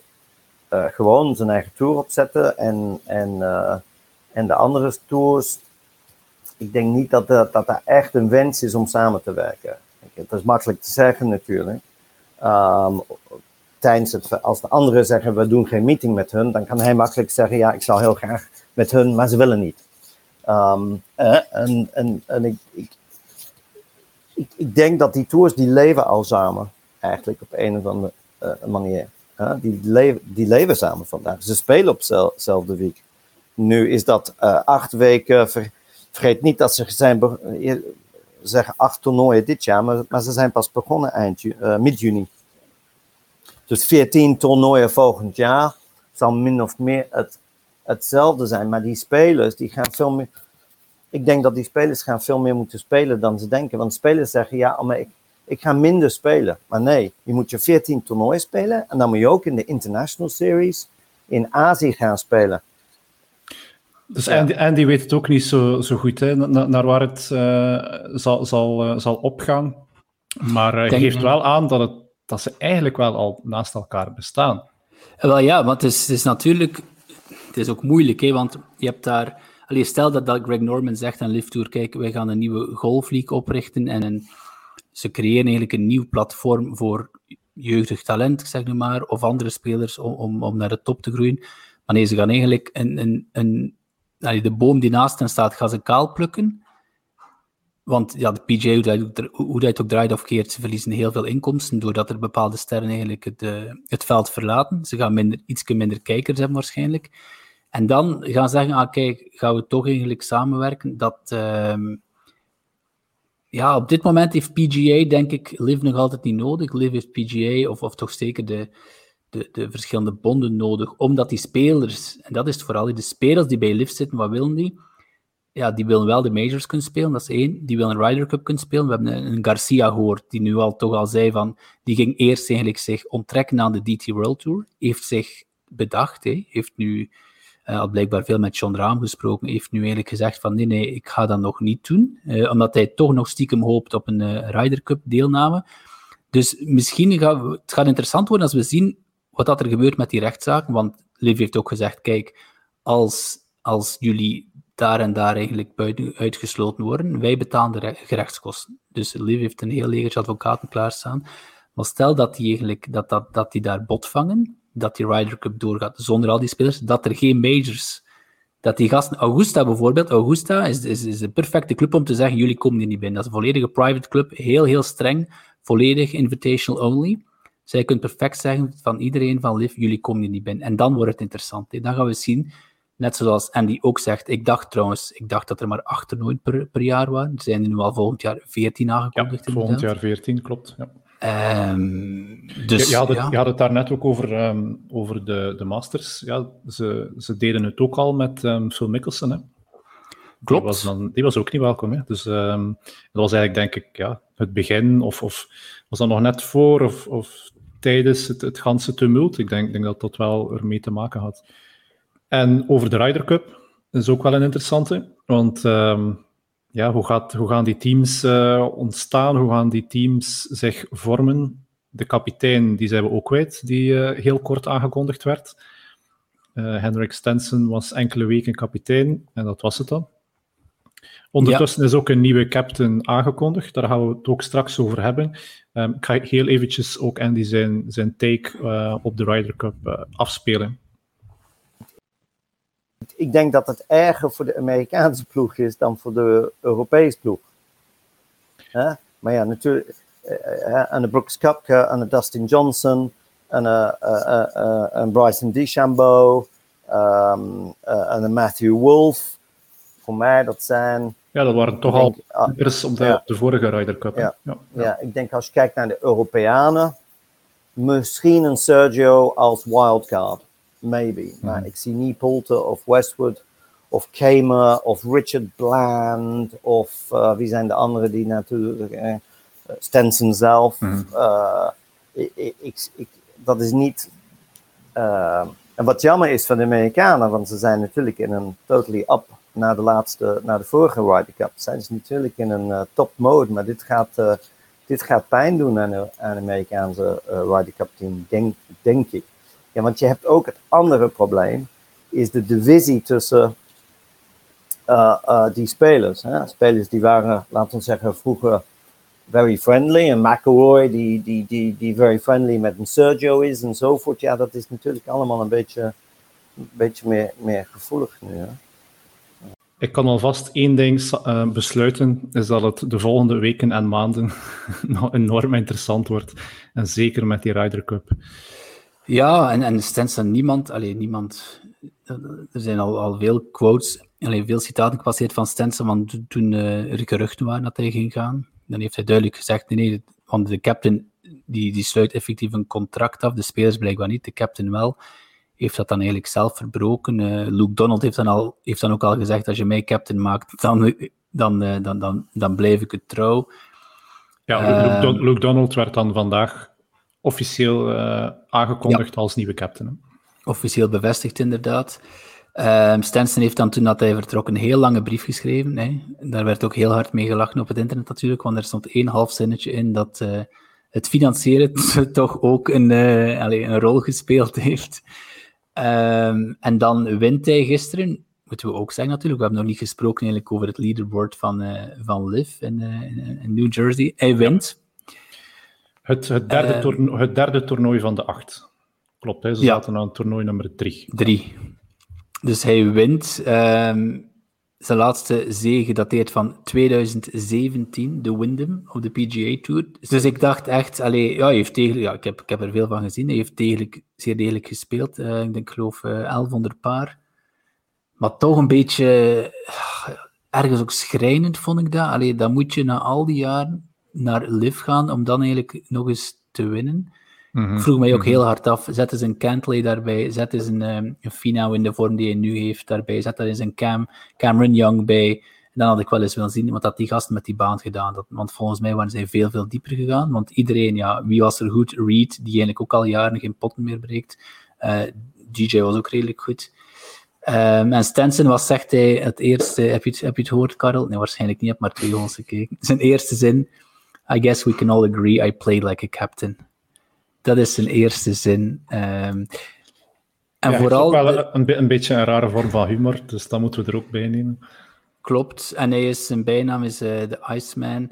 uh, gewoon zijn eigen tour opzetten. En, en, en de andere tours. Ik denk niet dat, dat, dat er echt een wens is om samen te werken. Het is makkelijk te zeggen natuurlijk. Um, tijdens het, als de anderen zeggen we doen geen meeting met hun, dan kan hij makkelijk zeggen ja, ik zou heel graag met hun, maar ze willen niet. Um, eh, en en, ik, ik, denk dat die tours die leven al samen, eigenlijk op een of andere uh, manier. Die, leven, die leven samen vandaag. Ze spelen op dezelfde week. Nu is dat uh, acht weken. Ver, vergeet niet dat ze zijn zeggen acht toernooien dit jaar, maar, ze zijn pas begonnen eind mid juni. Dus 14 toernooien volgend jaar zal min of meer het, hetzelfde zijn. Maar die spelers, die gaan veel meer. Ik denk dat die spelers gaan veel meer moeten spelen dan ze denken. Want spelers zeggen, ja, maar ik, ik ga minder spelen. Maar nee, je moet je 14 toernooien spelen. En dan moet je ook in de International Series in Azië gaan spelen. Dus Andy, Andy weet het ook niet zo, zo goed, hè, naar, naar waar het uh, zal, zal, uh, zal opgaan. Maar hij uh, geeft wel aan dat het dat ze eigenlijk wel al naast elkaar bestaan. Wel ja, want het is, het is natuurlijk... Het is ook moeilijk, hè, want je hebt daar... Allee, stel dat, dat Greg Norman zegt aan Lift Tour, kijk, wij gaan een nieuwe golfleague oprichten en ze creëren eigenlijk een nieuw platform voor jeugdig talent, zeg nu maar, of andere spelers om, om, om naar de top te groeien. Maar ze gaan eigenlijk een, een, een de boom die naast hen staat, gaan ze kaal plukken. Want ja, de PGA, hoe dat, hoe ook draait of keert, ze verliezen heel veel inkomsten doordat er bepaalde sterren eigenlijk het, uh, het veld verlaten. Ze gaan minder, iets minder kijkers hebben waarschijnlijk. En dan gaan ze zeggen, ah, kijk, gaan we toch eigenlijk samenwerken. Dat, uh, ja, op dit moment heeft PGA, denk ik, Live nog altijd niet nodig. Live heeft PGA, of, of toch zeker de, de, de verschillende bonden nodig, omdat die spelers, en dat is vooral, de spelers die bij Live zitten, wat willen die? Ja, die willen wel de majors kunnen spelen, dat is één. Die willen een Ryder Cup kunnen spelen. We hebben een, Garcia gehoord, die nu al toch al zei van, die ging eerst eigenlijk zich onttrekken aan de DT World Tour, heeft zich bedacht, hè, heeft nu uh, had blijkbaar veel met John Raam gesproken, heeft nu eigenlijk gezegd van nee, nee, ik ga dat nog niet doen, uh, omdat hij toch nog stiekem hoopt op een uh, Ryder Cup deelname. Dus misschien gaat het gaat interessant worden als we zien wat dat er gebeurt met die rechtszaken, want Liv heeft ook gezegd, kijk, als, als jullie daar en daar eigenlijk buiten uitgesloten worden, wij betalen de gerechtskosten. Dus Liv heeft een heel legertje advocaten klaarstaan. Maar stel dat die, eigenlijk, dat, dat, dat die daar bot vangen, dat die Ryder Cup doorgaat zonder al die spelers, dat er geen majors, dat die gasten, Augusta bijvoorbeeld, Augusta is, is, is de perfecte club om te zeggen, jullie komen er niet binnen. Dat is een volledige private club, heel, heel streng, volledig invitational only. Zij kunt perfect zeggen van iedereen van Liv, jullie komen er niet binnen. En dan wordt het interessant. Dan gaan we zien, net zoals Andy ook zegt, ik dacht trouwens, ik dacht dat er maar acht toernooien per, per jaar waren. Er zijn er nu al volgend jaar veertien aangekondigd. Ja, volgend jaar veertien, klopt. Ja. Um, dus, je, had het, ja. je had het daar net ook over, um, over de, de Masters. Ja, ze, ze deden het ook al met um, Phil Mickelson. Hè. Klopt. Die was, dan, die was ook niet welkom. Hè. Dus dat was eigenlijk, denk ik, ja, het begin. Of, of was dat nog net voor of, of tijdens het, het ganse tumult? Ik denk, denk dat dat wel ermee te maken had. En over de Ryder Cup is ook wel een interessante. Want ja, hoe, gaat, hoe gaan die teams uh, ontstaan? Hoe gaan die teams zich vormen? De kapitein, die zijn we ook kwijt, die uh, heel kort aangekondigd werd. Uh, Henrik Stenson was enkele weken kapitein en dat was het dan. Ondertussen ja. is ook een nieuwe captain aangekondigd. Daar gaan we het ook straks over hebben. Um, ik ga heel eventjes ook Andy zijn, zijn take op de Ryder Cup afspelen ik denk dat het erger voor de Amerikaanse ploeg is dan voor de Europese ploeg. Maar ja, natuurlijk. Uh, en de Brooks Koepka en de Dustin Johnson en een Bryson DeChambeau um, en een Matthew Wolf. Voor mij dat zijn. Ja, dat waren toch denk, al op de, ja, de vorige Ryder Cup. Ja, ja, ja. ik denk als je kijkt naar de Europeanen, misschien een Sergio als wildcard maybe. Maar mm. ik zie niet Poulter of Westwood of Kamer of Richard Bland of uh, wie zijn de anderen die natuurlijk, eh, Stenson zelf. Mm. Uh, ik, ik, ik, dat is niet. En wat jammer is van de Amerikanen, want ze zijn natuurlijk in een totally up na de laatste, na de vorige Ryder Cup, zijn ze natuurlijk in een uh, top mode, maar dit gaat, uh, dit gaat pijn doen aan de, aan de Amerikaanse uh, Ryder Cup team, denk, denk ik. Ja, want je hebt ook het andere probleem, is de divisie tussen uh, uh, die spelers. Hè? Spelers die waren, laten we zeggen, vroeger very friendly. En McElroy die, die, die, die very friendly met een Sergio is enzovoort. Ja, dat is natuurlijk allemaal een beetje, een beetje meer, meer gevoelig nu. Ik kan alvast één ding uh, besluiten, is dat het de volgende weken en maanden nog enorm interessant wordt. En zeker met die Ryder Cup. Ja, en, en Stenson, niemand, alleen niemand, er zijn al, al veel quotes, alleen veel citaten gepasseerd van Stenson, want toen uh, er geruchten waren dat hij ging gaan, dan heeft hij duidelijk gezegd, nee, nee, want de captain, die, die sluit effectief een contract af, de spelers blijkbaar niet, de captain wel, heeft dat dan eigenlijk zelf verbroken. Uh, Luke Donald heeft dan, al, heeft dan ook al gezegd, als je mij captain maakt, dan, dan, uh, dan, dan, dan blijf ik het trouw. Ja, Luke, Luke Donald werd dan vandaag officieel uh, aangekondigd als nieuwe captain. Officieel bevestigd, inderdaad. Um, Stenson heeft dan toen dat hij vertrok een heel lange brief geschreven. Hè. Daar werd ook heel hard mee gelachen op het internet natuurlijk, want er stond één half zinnetje in dat uh, het financieren toch ook een, uh, allez, een rol gespeeld heeft. Um, en dan wint hij gisteren, moeten we ook zeggen natuurlijk, we hebben nog niet gesproken eigenlijk over het leaderboard van, uh, van Liv in, in, New Jersey. Hij wint. Het, het, derde, uh, toernooi, het derde toernooi van de acht. Klopt, hè? ze ja. zaten aan toernooi nummer drie. Drie. Dus hij wint. Ehm, zijn laatste zege dateert van 2017, de Wyndham op de PGA Tour. Dus ik dacht echt, allee, ja, hij heeft degelijk, ja, ik, heb, ik heb er veel van gezien. Hij heeft degelijk, zeer degelijk gespeeld. Uh, ik denk, geloof, uh, eh, 1100 paar. Maar toch een beetje, uh, ergens ook schrijnend vond ik dat. Allee, dan moet je na al die jaren naar Liv gaan om dan eigenlijk nog eens te winnen. Mm Ik vroeg mij ook mhm. heel hard af, zet eens een Cantley daarbij, zet eens een, um, een Finau in de vorm die hij nu heeft daarbij, zet daar eens een Cam, Cameron Young bij. En dan had ik wel eens willen zien wat dat die gasten met die baan gedaan. Dat, want volgens mij waren zij veel, veel dieper gegaan. Want iedereen, ja, wie was er goed? Reed, die eigenlijk ook al jaren geen potten meer breekt. Uh, eh, DJ was ook redelijk goed. Um, en Stenson was, zegt hij, het eerste, heb je het, heb je het gehoord, Karel? Nee, waarschijnlijk niet, heb maar twee holes gekeken. Zijn eerste zin, I guess we can all agree I played like a captain. Dat is zijn eerste zin. Um, en ja, vooral. Wel een, een, beetje een rare vorm van humor, dus dat moeten we er ook bij nemen. Klopt, en hij is, zijn bijnaam is uh, de Iceman.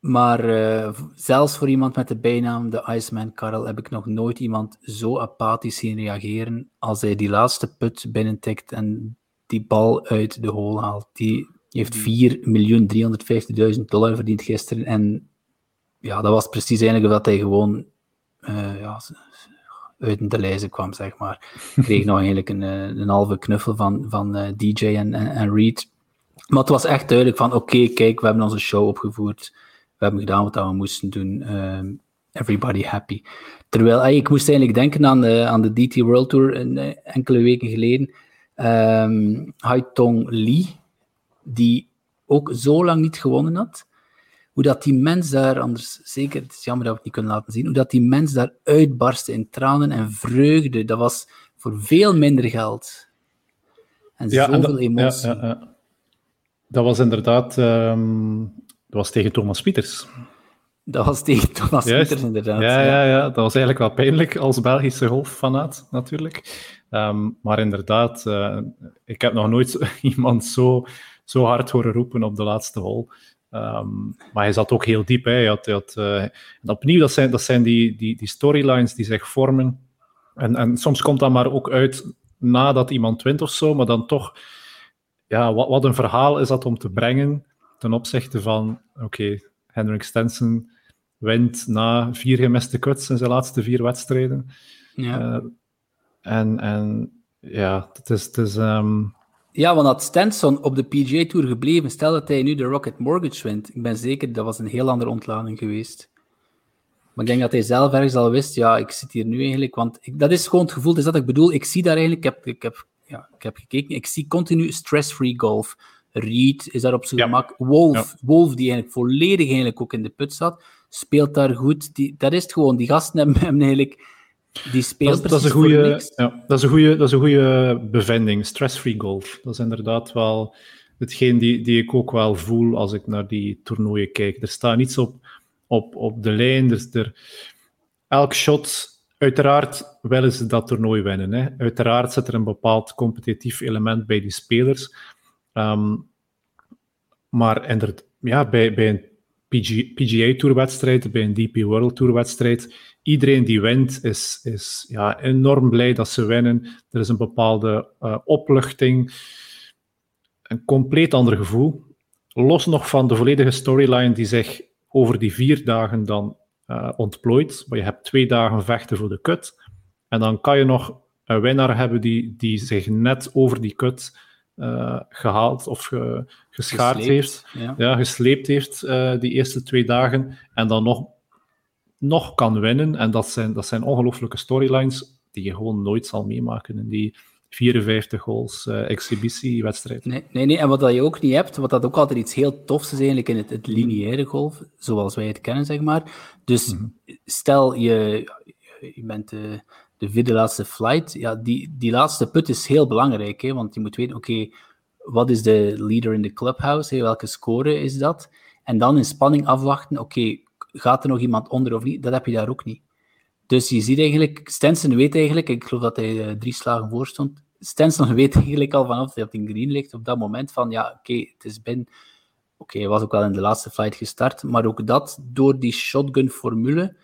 Maar uh, zelfs voor iemand met de bijnaam de Iceman Karel heb ik nog nooit iemand zo apathisch zien reageren als hij die laatste put binnentikt en die bal uit de hole haalt. Die heeft 4.350.000 dollar verdiend gisteren en ja, dat was precies eigenlijk dat hij gewoon uh, ja, uit de lijzen kwam, zeg maar. Kreeg nog eigenlijk een, eh, een halve knuffel van, van uh, DJ en, en, Reed. Maar het was echt duidelijk van, oké, kijk, we hebben onze show opgevoerd. We hebben gedaan wat we moesten doen. Uh, everybody happy. Terwijl, ik moest eigenlijk denken aan de, aan de DT World Tour een, enkele weken geleden. Um, Haitong Lee, die ook zo lang niet gewonnen had hoe dat die mens daar, anders zeker, het is jammer dat we het niet kunnen laten zien, hoe dat die mens daar uitbarstte in tranen en vreugde, dat was voor veel minder geld. En ja, zoveel emotie. Ja, ja, dat was inderdaad, um, dat was tegen Thomas Pieters. Dat was tegen Thomas Pieters, inderdaad. Ja, ja, ja, dat was eigenlijk wel pijnlijk als Belgische golffanaat, natuurlijk. Um, maar inderdaad, uh, ik heb nog nooit iemand zo, zo hard horen roepen op de laatste hole. Um, maar hij zat ook heel diep. Hè. Hij had, hij had, uh, opnieuw, dat zijn, dat zijn die, die, die storylines die zich vormen. En, en soms komt dat maar ook uit nadat iemand wint of zo, maar dan toch, ja, wat, wat een verhaal is dat om te brengen ten opzichte van, oké, okay, Henrik Stenson wint na vier gemiste cuts in zijn laatste vier wedstrijden. Ja. Uh, en, en ja, het is, het is um, ja, want had Stenson op de PGA Tour gebleven, stel dat hij nu de Rocket Mortgage wint, ik ben zeker dat was een heel andere ontlading geweest. Maar ik denk dat hij zelf ergens al wist, ja, ik zit hier nu eigenlijk, want ik, dat is gewoon het gevoel, is dat ik bedoel, ik zie daar eigenlijk, ik heb, ik heb, ja, ik heb gekeken, ik zie continu stress-free golf. Reed is daar op zijn gemak. Wolf, Wolf, die eigenlijk volledig eigenlijk ook in de put zat, speelt daar goed. Die, dat is het gewoon, die gasten hebben hem eigenlijk die speelt dat, dat is een goede, ja, dat is een goede, dat is een goede bevinding. Stress-free golf. Dat is inderdaad wel hetgeen die, die ik ook wel voel als ik naar die toernooien kijk. Er staat niets op, op, op de lijn. Dus er, elk shot, uiteraard willen ze dat toernooi winnen. Hè. Uiteraard zit er een bepaald competitief element bij die spelers. Ehm, maar inderdaad, ja, bij, bij een PGA Tour-wedstrijd, bij een DP World Tour-wedstrijd, iedereen die wint is, is ja, enorm blij dat ze winnen. Er is een bepaalde uh, opluchting, een compleet ander gevoel. Los nog van de volledige storyline die zich over die vier dagen dan uh, ontplooit. Maar je hebt twee dagen vechten voor de cut. En dan kan je nog een winnaar hebben die, die zich net over die cut uh, gehaald of ge, geschaard heeft. Ja. ja. gesleept heeft die eerste twee dagen. En dan nog nog kan winnen. En dat zijn, dat zijn ongelooflijke storylines die je gewoon nooit zal meemaken in die 54 goals uh, exhibitiewedstrijd. Nee, nee, nee, en wat dat je ook niet hebt, wat dat ook altijd iets heel tofs is eigenlijk in het, het lineaire golf, zoals wij het kennen, zeg maar. Dus mhm. stel je, je bent de, de vierde laatste flight, ja, die, die laatste put is heel belangrijk, hè, want je moet weten, oké, wat is de leader in de clubhouse, hè, welke score is dat? En dan in spanning afwachten, oké, gaat er nog iemand onder of niet? Dat heb je daar ook niet. Dus je ziet eigenlijk, Stenson weet eigenlijk, ik geloof dat hij uh, drie slagen voor stond. Stenson weet eigenlijk al vanaf dat hij op green ligt, op dat moment van, ja, oké, het is binnen. Oké, hij was ook wel in de laatste flight gestart, maar ook dat, door die shotgun-formule,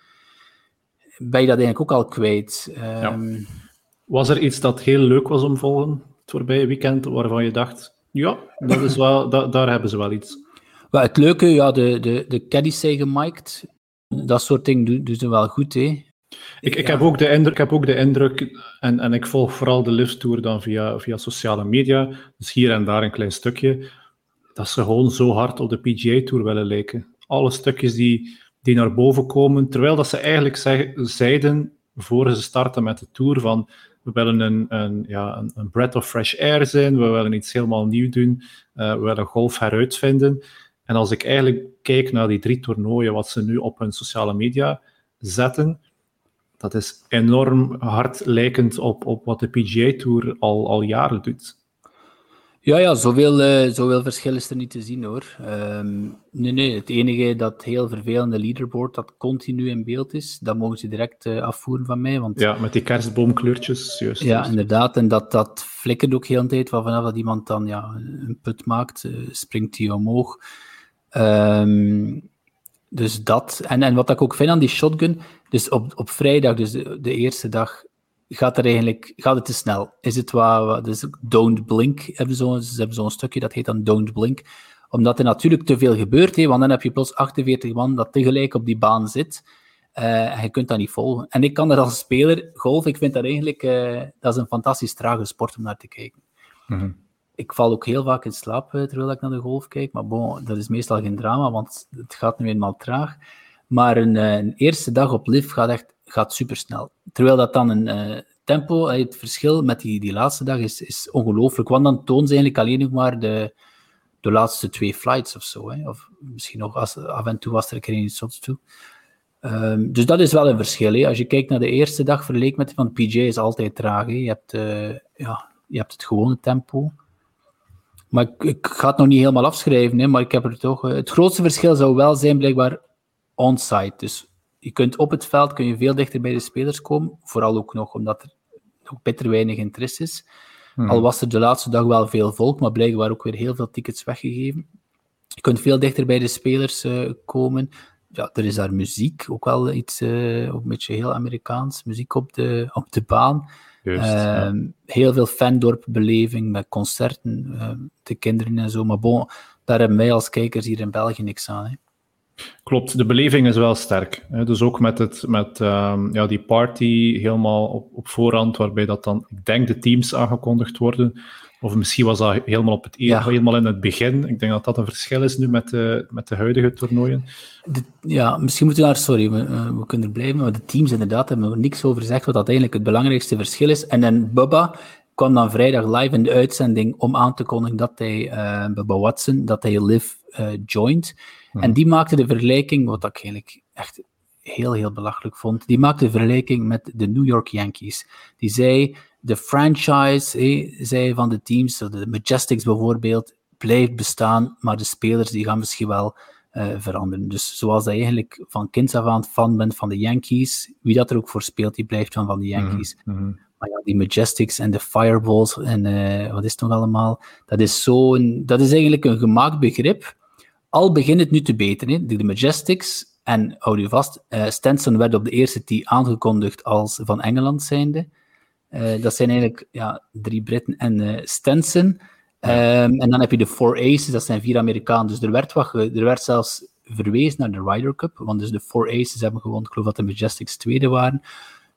ben je dat eigenlijk ook al kwijt. Um, Was er iets dat heel leuk was om volgen? voorbije weekend waarvan je dacht, ja, dat is wel, daar hebben ze wel iets? Het leuke, ja, de, de, de caddies zijn gemiked. Dat soort dingen doen, doen ze wel goed, hè. Ik, ik, heb ook de indruk, ik heb ook de indruk en, en ik volg vooral de Lift Tour dan via, via sociale media, dus hier en daar een klein stukje, dat ze gewoon zo hard op de PGA Tour willen lijken. Alle stukjes die, die naar boven komen, terwijl dat ze eigenlijk zeg, zeiden voor ze starten met de Tour van we willen een, een, ja, een, een breath of fresh air zijn, we willen iets helemaal nieuw doen, uh, we willen golf heruitvinden. En als ik eigenlijk kijk naar die drie toernooien, wat ze nu op hun sociale media zetten, dat is enorm hard lijkend op, op wat de PGA Tour al, al jaren doet. Ja, ja zoveel, uh, zoveel verschil is er niet te zien hoor. Um, nee, nee, het enige dat heel vervelende leaderboard dat continu in beeld is, dat mogen ze direct uh, afvoeren van mij. Want... Ja, met die kerstboomkleurtjes, juist. Ja, inderdaad. En dat, dat flikkert ook heel de tijd, vanaf dat iemand dan ja, een put maakt, uh, springt hij omhoog. Um, dus dat. En, en wat ik ook vind aan die shotgun, dus op, op vrijdag, dus de, eerste dag, gaat, er eigenlijk, gaat het te snel. Is het wat, dus don't blink, hebben ze hebben zo'n stukje dat heet dan don't blink. Omdat er natuurlijk te veel gebeurt, hè, want dan heb je plots 48 man dat tegelijk op die baan zit. En je kunt dat niet volgen. En ik kan dat als speler, golf, ik vind dat eigenlijk, uh, dat is een fantastisch trage sport om naar te kijken. -hmm ik val ook heel vaak in slaap eh, terwijl ik naar de golf kijk. Maar bon, dat is meestal geen drama, want het gaat nu eenmaal traag. Maar een, eh, eerste dag op lift gaat echt gaat supersnel. Terwijl dat dan een uh, tempo, het verschil met die, die laatste dag is, is ongelooflijk. Want dan toont ze eigenlijk alleen nog maar de, de laatste twee flights of zo. Hè. Of misschien nog als, af en toe was er een keer iets shots toe. Um, dus dat is wel een verschil. Als je kijkt naar de eerste dag vergeleken met van PJ is altijd traag. Je, hebt, uh, ja, je hebt het gewone tempo. Maar ik, ik, ga het nog niet helemaal afschrijven, hè, maar ik heb er toch... Uh, het grootste verschil zou wel zijn blijkbaar on-site. Dus je kunt op het veld kun je veel dichter bij de spelers komen. Vooral ook nog omdat er nog bitter weinig interesse is. Hmm. Al was er de laatste dag wel veel volk, maar blijkbaar ook weer heel veel tickets weggegeven. Je kunt veel dichter bij de spelers uh, komen. Ja, er is daar muziek, ook wel iets, uh, ook een beetje heel Amerikaans. Muziek op de, op de baan. Ehm, heel veel fandorp-beleving met concerten, uh, de kinderen en zo. Maar bon, daar hebben wij als kijkers hier in België niks aan. Hè. Klopt, de beleving is wel sterk. Hè? Dus ook met, het, met um, ja, die party helemaal op, op voorhand, waarbij dat dan, ik denk, de teams aangekondigd worden. Of misschien was dat helemaal, op het, e- ja. helemaal in het begin. Ik denk dat dat een verschil is nu met de, met de huidige toernooien. ja, misschien moeten we daar, sorry, we, uh, we, kunnen er blijven, maar de teams inderdaad hebben we niks over gezegd, wat uiteindelijk het belangrijkste verschil is. En dan Bubba kwam dan vrijdag live in de uitzending om aan te kondigen dat hij, uh, Bubba Watson, dat hij Live uh, joint. Hmm. En die maakte de vergelijking, wat ik eigenlijk echt heel, heel belachelijk vond, die maakte de vergelijking met de New York Yankees. Die zei de franchise zij van de teams, de Majestics bijvoorbeeld, blijft bestaan, maar de spelers die gaan misschien wel uh, veranderen. Dus zoals dat je eigenlijk van kinds af aan fan bent van de Yankees, wie dat er ook voor speelt, die blijft van van de mhm, Yankees. Mm-hmm. Maar ja, die Majestics en de Fireballs en uh, wat is het nog allemaal, dat is, zo dat is eigenlijk een gemaakt begrip. Al begint het nu te beteren. De, de Majestics, en hou je vast, uh, Stenson werd op de eerste tee aangekondigd als van Engeland zijnde. Uh, dat zijn eigenlijk ja, drie Britten en uh, Stenson. Um, en dan heb je de Four Aces, dat zijn vier Amerikanen. Dus er werd, wat, er werd zelfs verwezen naar de Ryder Cup, want dus de Four Aces hebben gewonnen. Ik geloof dat de Majestics tweede waren.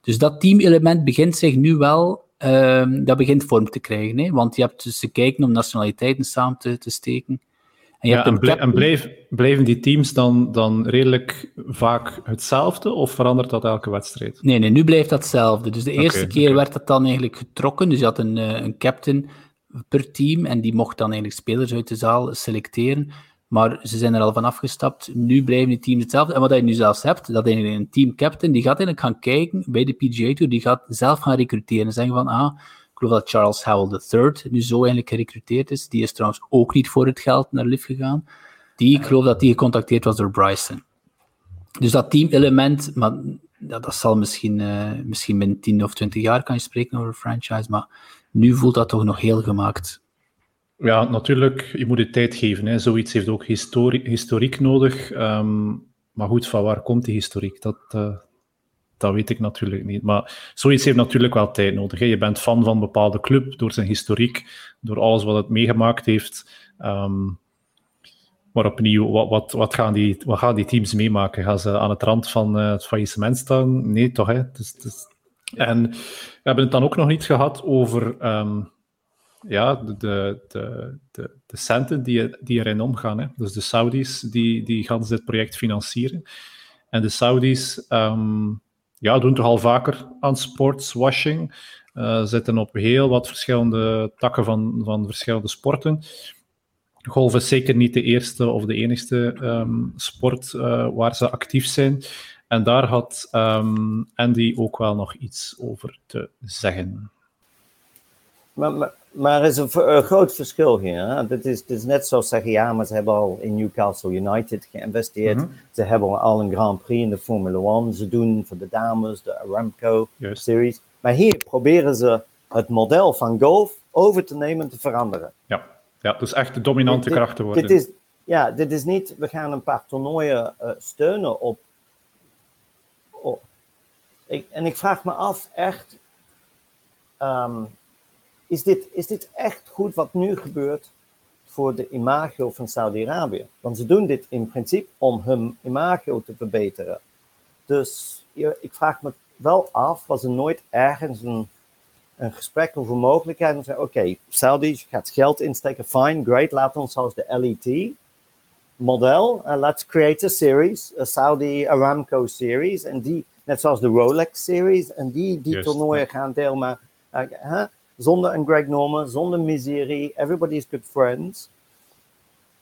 Dus dat teamelement begint zich nu wel, um, dat begint vorm te krijgen. Hè? Want je hebt dus te kijken om nationaliteiten samen te, te steken. En, ja, en, blijven die teams dan, dan redelijk vaak hetzelfde of verandert dat elke wedstrijd? Nee, nee nu blijft dat hetzelfde. Dus de eerste keer okay. werd dat dan eigenlijk getrokken. Dus je had een, uh, een captain per team en die mocht dan eigenlijk spelers uit de zaal selecteren. Maar ze zijn er al van afgestapt. Nu blijven die teams hetzelfde. En wat je nu zelfs hebt, dat een team captain, die gaat eigenlijk gaan kijken bij de PGA Tour, die gaat zelf gaan recruteren en zeggen van, ah, geloof dat Charles Howell III nu zo eigenlijk gerecruiteerd is. Die is trouwens ook niet voor het geld naar LIV gegaan. Die, ik geloof dat die gecontacteerd was door Bryson. Dus dat team-element, maar dat, dat zal misschien, uh, misschien binnen 10 of 20 jaar kan je spreken over een franchise, maar nu voelt dat toch nog heel gemaakt. Ja, natuurlijk, je moet het tijd geven. Hè. Zoiets heeft ook histori historiek nodig. Um, maar goed, van waar komt die historiek? Dat, uh, dat weet ik natuurlijk niet. Maar zoiets heeft natuurlijk wel tijd nodig. Hè. Je bent fan van een bepaalde club door zijn historiek, door alles wat het meegemaakt heeft. Ehm, maar opnieuw, wat, wat, wat, gaan die, wat gaan die teams meemaken? Gaan ze aan het rand van uh, het faillissement staan? Nee, toch? Hè? Dus, dus... En we hebben het dan ook nog niet gehad over ehm, ja, de, de, de, de, centen die, die erin omgaan. Hè? Dus de Saudis die, die gaan dit project financieren. En de Saudis um, ja, doen toch al vaker aan sportswashing. Uh, zitten op heel wat verschillende takken van, van verschillende sporten. Golf is zeker niet de eerste of de enigste um, sport uh, waar ze actief zijn. En daar had um, Andy ook wel nog iets over te zeggen. Maar er is een, een, groot verschil hier. Hè? Dit, is, dit is net zoals zeggen, ja, maar ze hebben al in Newcastle United geïnvesteerd. Mm -hmm. Ze hebben al een Grand Prix in de Formule 1. Ze doen voor de dames de Aramco. Series. Maar hier proberen ze het model van golf over te nemen en te veranderen. Ja. Ja, dus echt de dominante dit, kracht te worden. Dit is, ja, dit is niet, we gaan een paar toernooien uh, steunen op. op ik, en ik vraag me af, echt, um, is, dit, is dit echt goed wat nu gebeurt voor de imago van Saudi-Arabië? Want ze doen dit in principe om hun imago te verbeteren. Dus ik vraag me wel af, was er nooit ergens een een gesprek over mogelijkheden. Oké, okay, Saudi gaat geld insteken, fine, great, laat ons als de LET model, uh, let's create a series, a Saudi Aramco series, en die, net zoals de Rolex series, en die, die Just, toernooien gaan delen, uh? Zonder een Greg Norman, zonder miserie, everybody's good friends.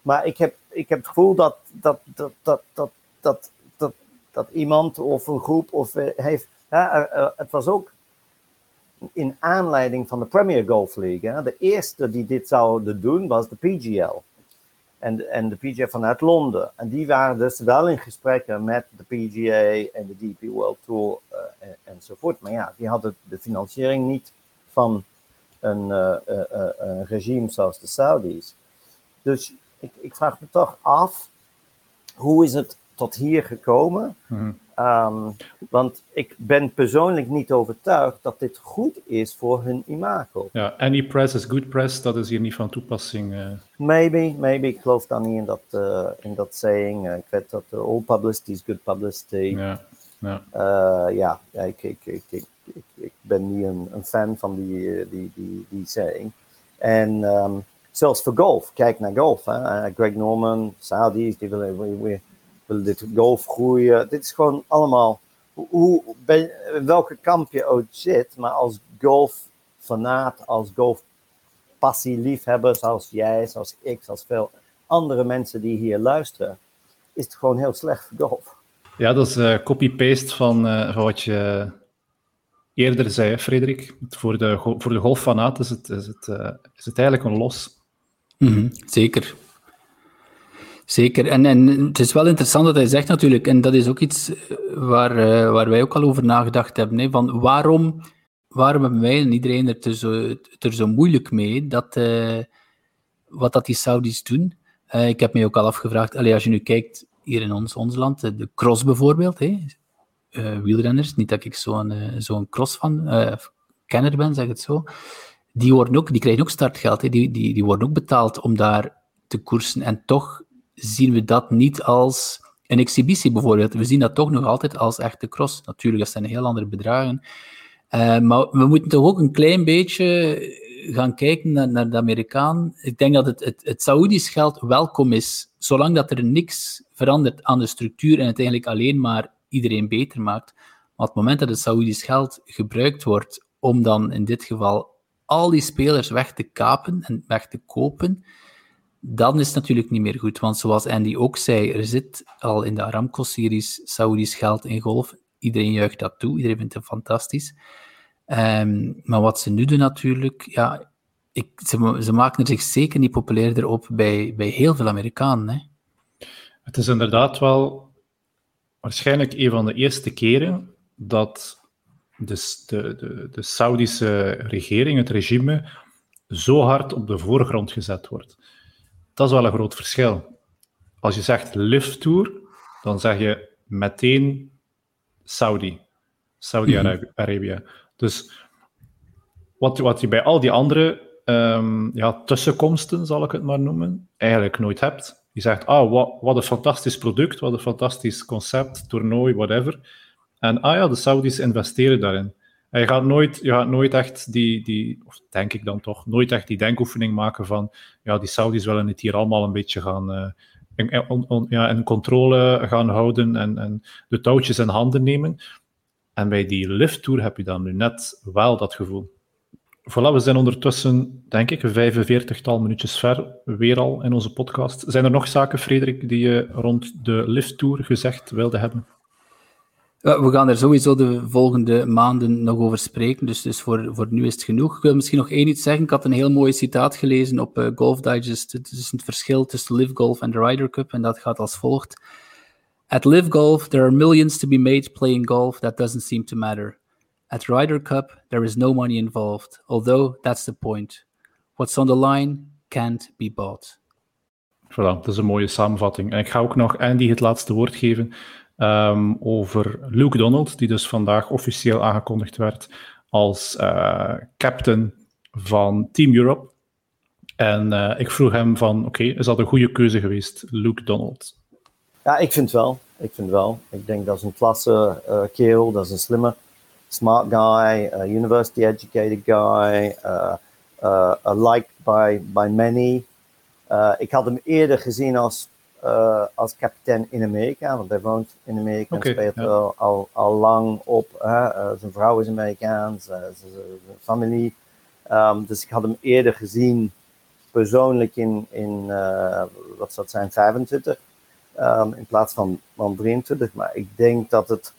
Maar ik heb, ik heb het gevoel dat, dat, dat, dat, dat, dat, dat, dat iemand of een groep of uh, heeft, uh, het was ook in aanleiding van de Premier Golf League. Hè. De eerste die dit zouden doen was de PGL. En, en de PGA vanuit Londen. En die waren dus wel in gesprekken met de PGA en de DP World Tour en, enzovoort. Maar ja, die hadden de financiering niet van een, uh, uh, een regime zoals de Saudis. Dus ik, ik, vraag me toch af, hoe is het tot hier gekomen? Mm Um, want ik ben persoonlijk niet overtuigd dat dit goed is voor hun imago. Ja, any press is good press, dat is hier niet van toepassing. Uh. Maybe, maybe. Ik geloof dan niet in dat, uh, in dat saying. Uh, ik weet dat all publicity is good publicity. Ja, ja. ja, ja ik, ik, ik, ik, ik, ben niet een, fan van die, die, die, die saying. En um, zelfs voor golf, kijk naar golf. Hè. Greg Norman, Saudis, die willen... We, wil dit golf groeien. Dit is gewoon allemaal hoe, ben, welke kamp je ook zit, maar als golffanaat, als golfpassieliefhebber, zoals jij, zoals ik, zoals veel andere mensen die hier luisteren, is het gewoon heel slecht voor golf. Ja, dat is uh, copy-paste van, uh, van wat je eerder zei, Frederik. Voor de, voor de golffanaat is het, is, het, uh, is het eigenlijk een los. -hmm, zeker. Zeker. En, en het is wel interessant dat hij zegt natuurlijk, en dat is ook iets eh, waar, uh, waar wij ook al over nagedacht hebben, hè, van waarom, waarom hebben wij en iedereen er, te zo, er zo moeilijk mee, dat, wat dat die Saudis doen. Ik heb mij ook al afgevraagd, allee, als je nu kijkt hier in ons, ons land, de cross bijvoorbeeld, hè, wielrenners, niet dat ik zo'n zo'n cross van kenner ben, zeg het zo, die, worden ook, die krijgen ook startgeld, die, die, die worden ook betaald om daar te koersen en toch zien we dat niet als een exhibitie bijvoorbeeld. We zien dat toch nog altijd als echte cross. Natuurlijk, dat zijn heel andere bedragen. Maar we moeten toch ook een klein beetje gaan kijken naar, naar de Amerikaan. Ik denk dat het, het, het Saoedisch geld welkom is, zolang dat er niks verandert aan de structuur en het eigenlijk alleen maar iedereen beter maakt. Maar op het moment dat het Saoedisch geld gebruikt wordt om dan in dit geval al die spelers weg te kapen en weg te kopen, dan is het natuurlijk niet meer goed. Want zoals Andy ook zei, er zit al in de Aramco-series Saudisch geld in golf. Iedereen juicht dat toe, iedereen vindt het fantastisch. Um, maar wat ze nu doen natuurlijk, ja, ik, ze, ze, maken er zich zeker niet populairder op bij, bij heel veel Amerikanen. Hè. Het is inderdaad wel waarschijnlijk een van de eerste keren dat de, de, de, de Saudische regering, het regime, zo hard op de voorgrond gezet wordt. Dat is wel een groot verschil. Als je zegt lift tour, dan zeg je meteen Saudi. Saudi-Arabië. Dus wat, wat je bij al die andere um, ja, tussenkomsten, zal ik het maar noemen, eigenlijk nooit hebt. Je zegt, ah, wat, wat een fantastisch product, wat een fantastisch concept, toernooi, whatever. En ah ja, de Saudis investeren daarin. En je gaat nooit, je gaat nooit echt die, die, of denk ik dan toch, nooit echt die denkoefening maken van, ja, die Saudis willen het hier allemaal een beetje gaan, uh, in, ja, in controle gaan houden en, en de touwtjes in handen nemen. En bij die lift tour heb je dan nu net wel dat gevoel. Voilà, we zijn ondertussen, denk ik, een 45-tal minuutjes ver, weer al in onze podcast. Zijn er nog zaken, Frederik, die je rond de lift tour gezegd wilde hebben? We gaan er sowieso de volgende maanden nog over spreken, dus, dus voor, voor nu is het genoeg. Ik wil misschien nog één iets zeggen. Ik had een heel mooi citaat gelezen op uh, Golf Digest. Het is het verschil tussen Live Golf en de Ryder Cup, en dat gaat als volgt. At Live Golf, there are millions to be made playing golf. That doesn't seem to matter. At Ryder Cup, there is no money involved, although that's the point. What's on the line can't be bought. Voilà, dat is een mooie samenvatting. En ik ga ook nog Andy het laatste woord geven um, over Luke Donald, die dus vandaag officieel aangekondigd werd als uh, captain van Team Europe. En uh, ik vroeg hem van, oké, okay, is dat een goede keuze geweest, Luke Donald? Ja, ik vind wel. Ik vind wel. Ik denk dat is een klasse uh, kerel, dat is een slimme, smart guy, a university educated guy, uh, uh, liked by, by many. ik had hem eerder gezien als uh, als kapitein in Amerika, want hij woont in Amerika en speelt ja. al, al lang op. Uh, zijn vrouw is Amerikaans, uh, zijn familie. Um, dus ik had hem eerder gezien, persoonlijk in, in wat zou het zijn, 25, um, in plaats van, van 23. Maar ik denk dat het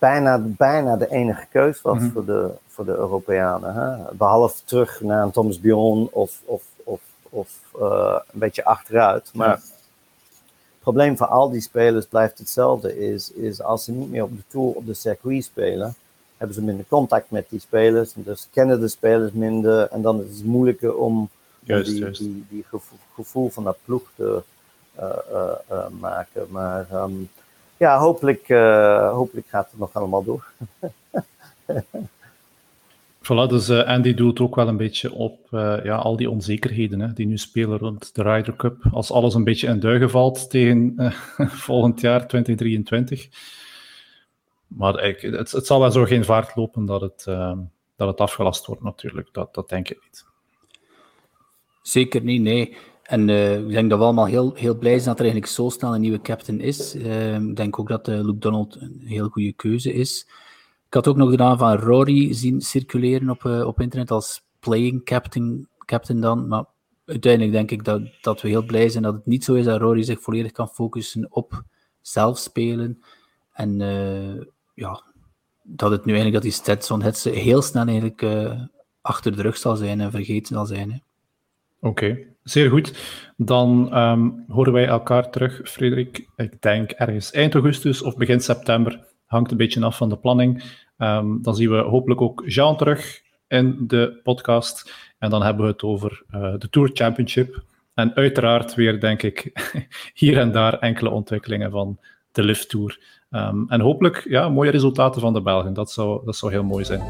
bijna, bijna de enige keus was mm-hmm. voor, de, voor de Europeanen. Hè? Behalve terug naar een Thomas Bjorn of, of, of, of een beetje achteruit. Maar het probleem voor al die spelers blijft hetzelfde. Is, is als ze niet meer op de tour, op de circuit spelen, hebben ze minder contact met die spelers. En dus kennen de spelers minder. En dan is het moeilijker om, juist, die, Die, die gevoel, van dat ploeg te uh, uh, maken. Maar um, ja, hopelijk, hopelijk gaat het nog allemaal door. Voilà, dus uh, Andy doelt ook wel een beetje op uh, ja, al die onzekerheden hè, die nu spelen rond de Ryder Cup. Als alles een beetje in duigen valt tegen uh, volgend jaar, 2023. Maar ik, het, het, zal wel zo geen vaart lopen dat het, dat het afgelast wordt natuurlijk. Dat, dat denk ik niet. Zeker niet, nee. En ik denk dat we allemaal heel, heel blij zijn dat er eigenlijk zo snel een nieuwe captain is. ik denk ook dat Luke Donald een heel goede keuze is. Ik had ook nog de naam van Rory zien circuleren op, uh, op internet als playing captain, captain dan. Maar uiteindelijk denk ik dat, dat we heel blij zijn dat het niet zo is dat Rory zich volledig kan focussen op zelf spelen. En ja, dat het nu eigenlijk dat die het heel snel eigenlijk achter de rug zal zijn en vergeten zal zijn. Oké, zeer goed. Dan um, horen wij elkaar terug, Frederik. Ik denk ergens eind augustus of begin september hangt een beetje af van de planning. Um, dan zien we hopelijk ook Jean terug in de podcast. En dan hebben we het over uh, de Tour Championship. En uiteraard weer, denk ik, hier en daar enkele ontwikkelingen van de Lift Tour. Um, en hopelijk ja, mooie resultaten van de Belgen. Dat zou, dat zou heel mooi zijn.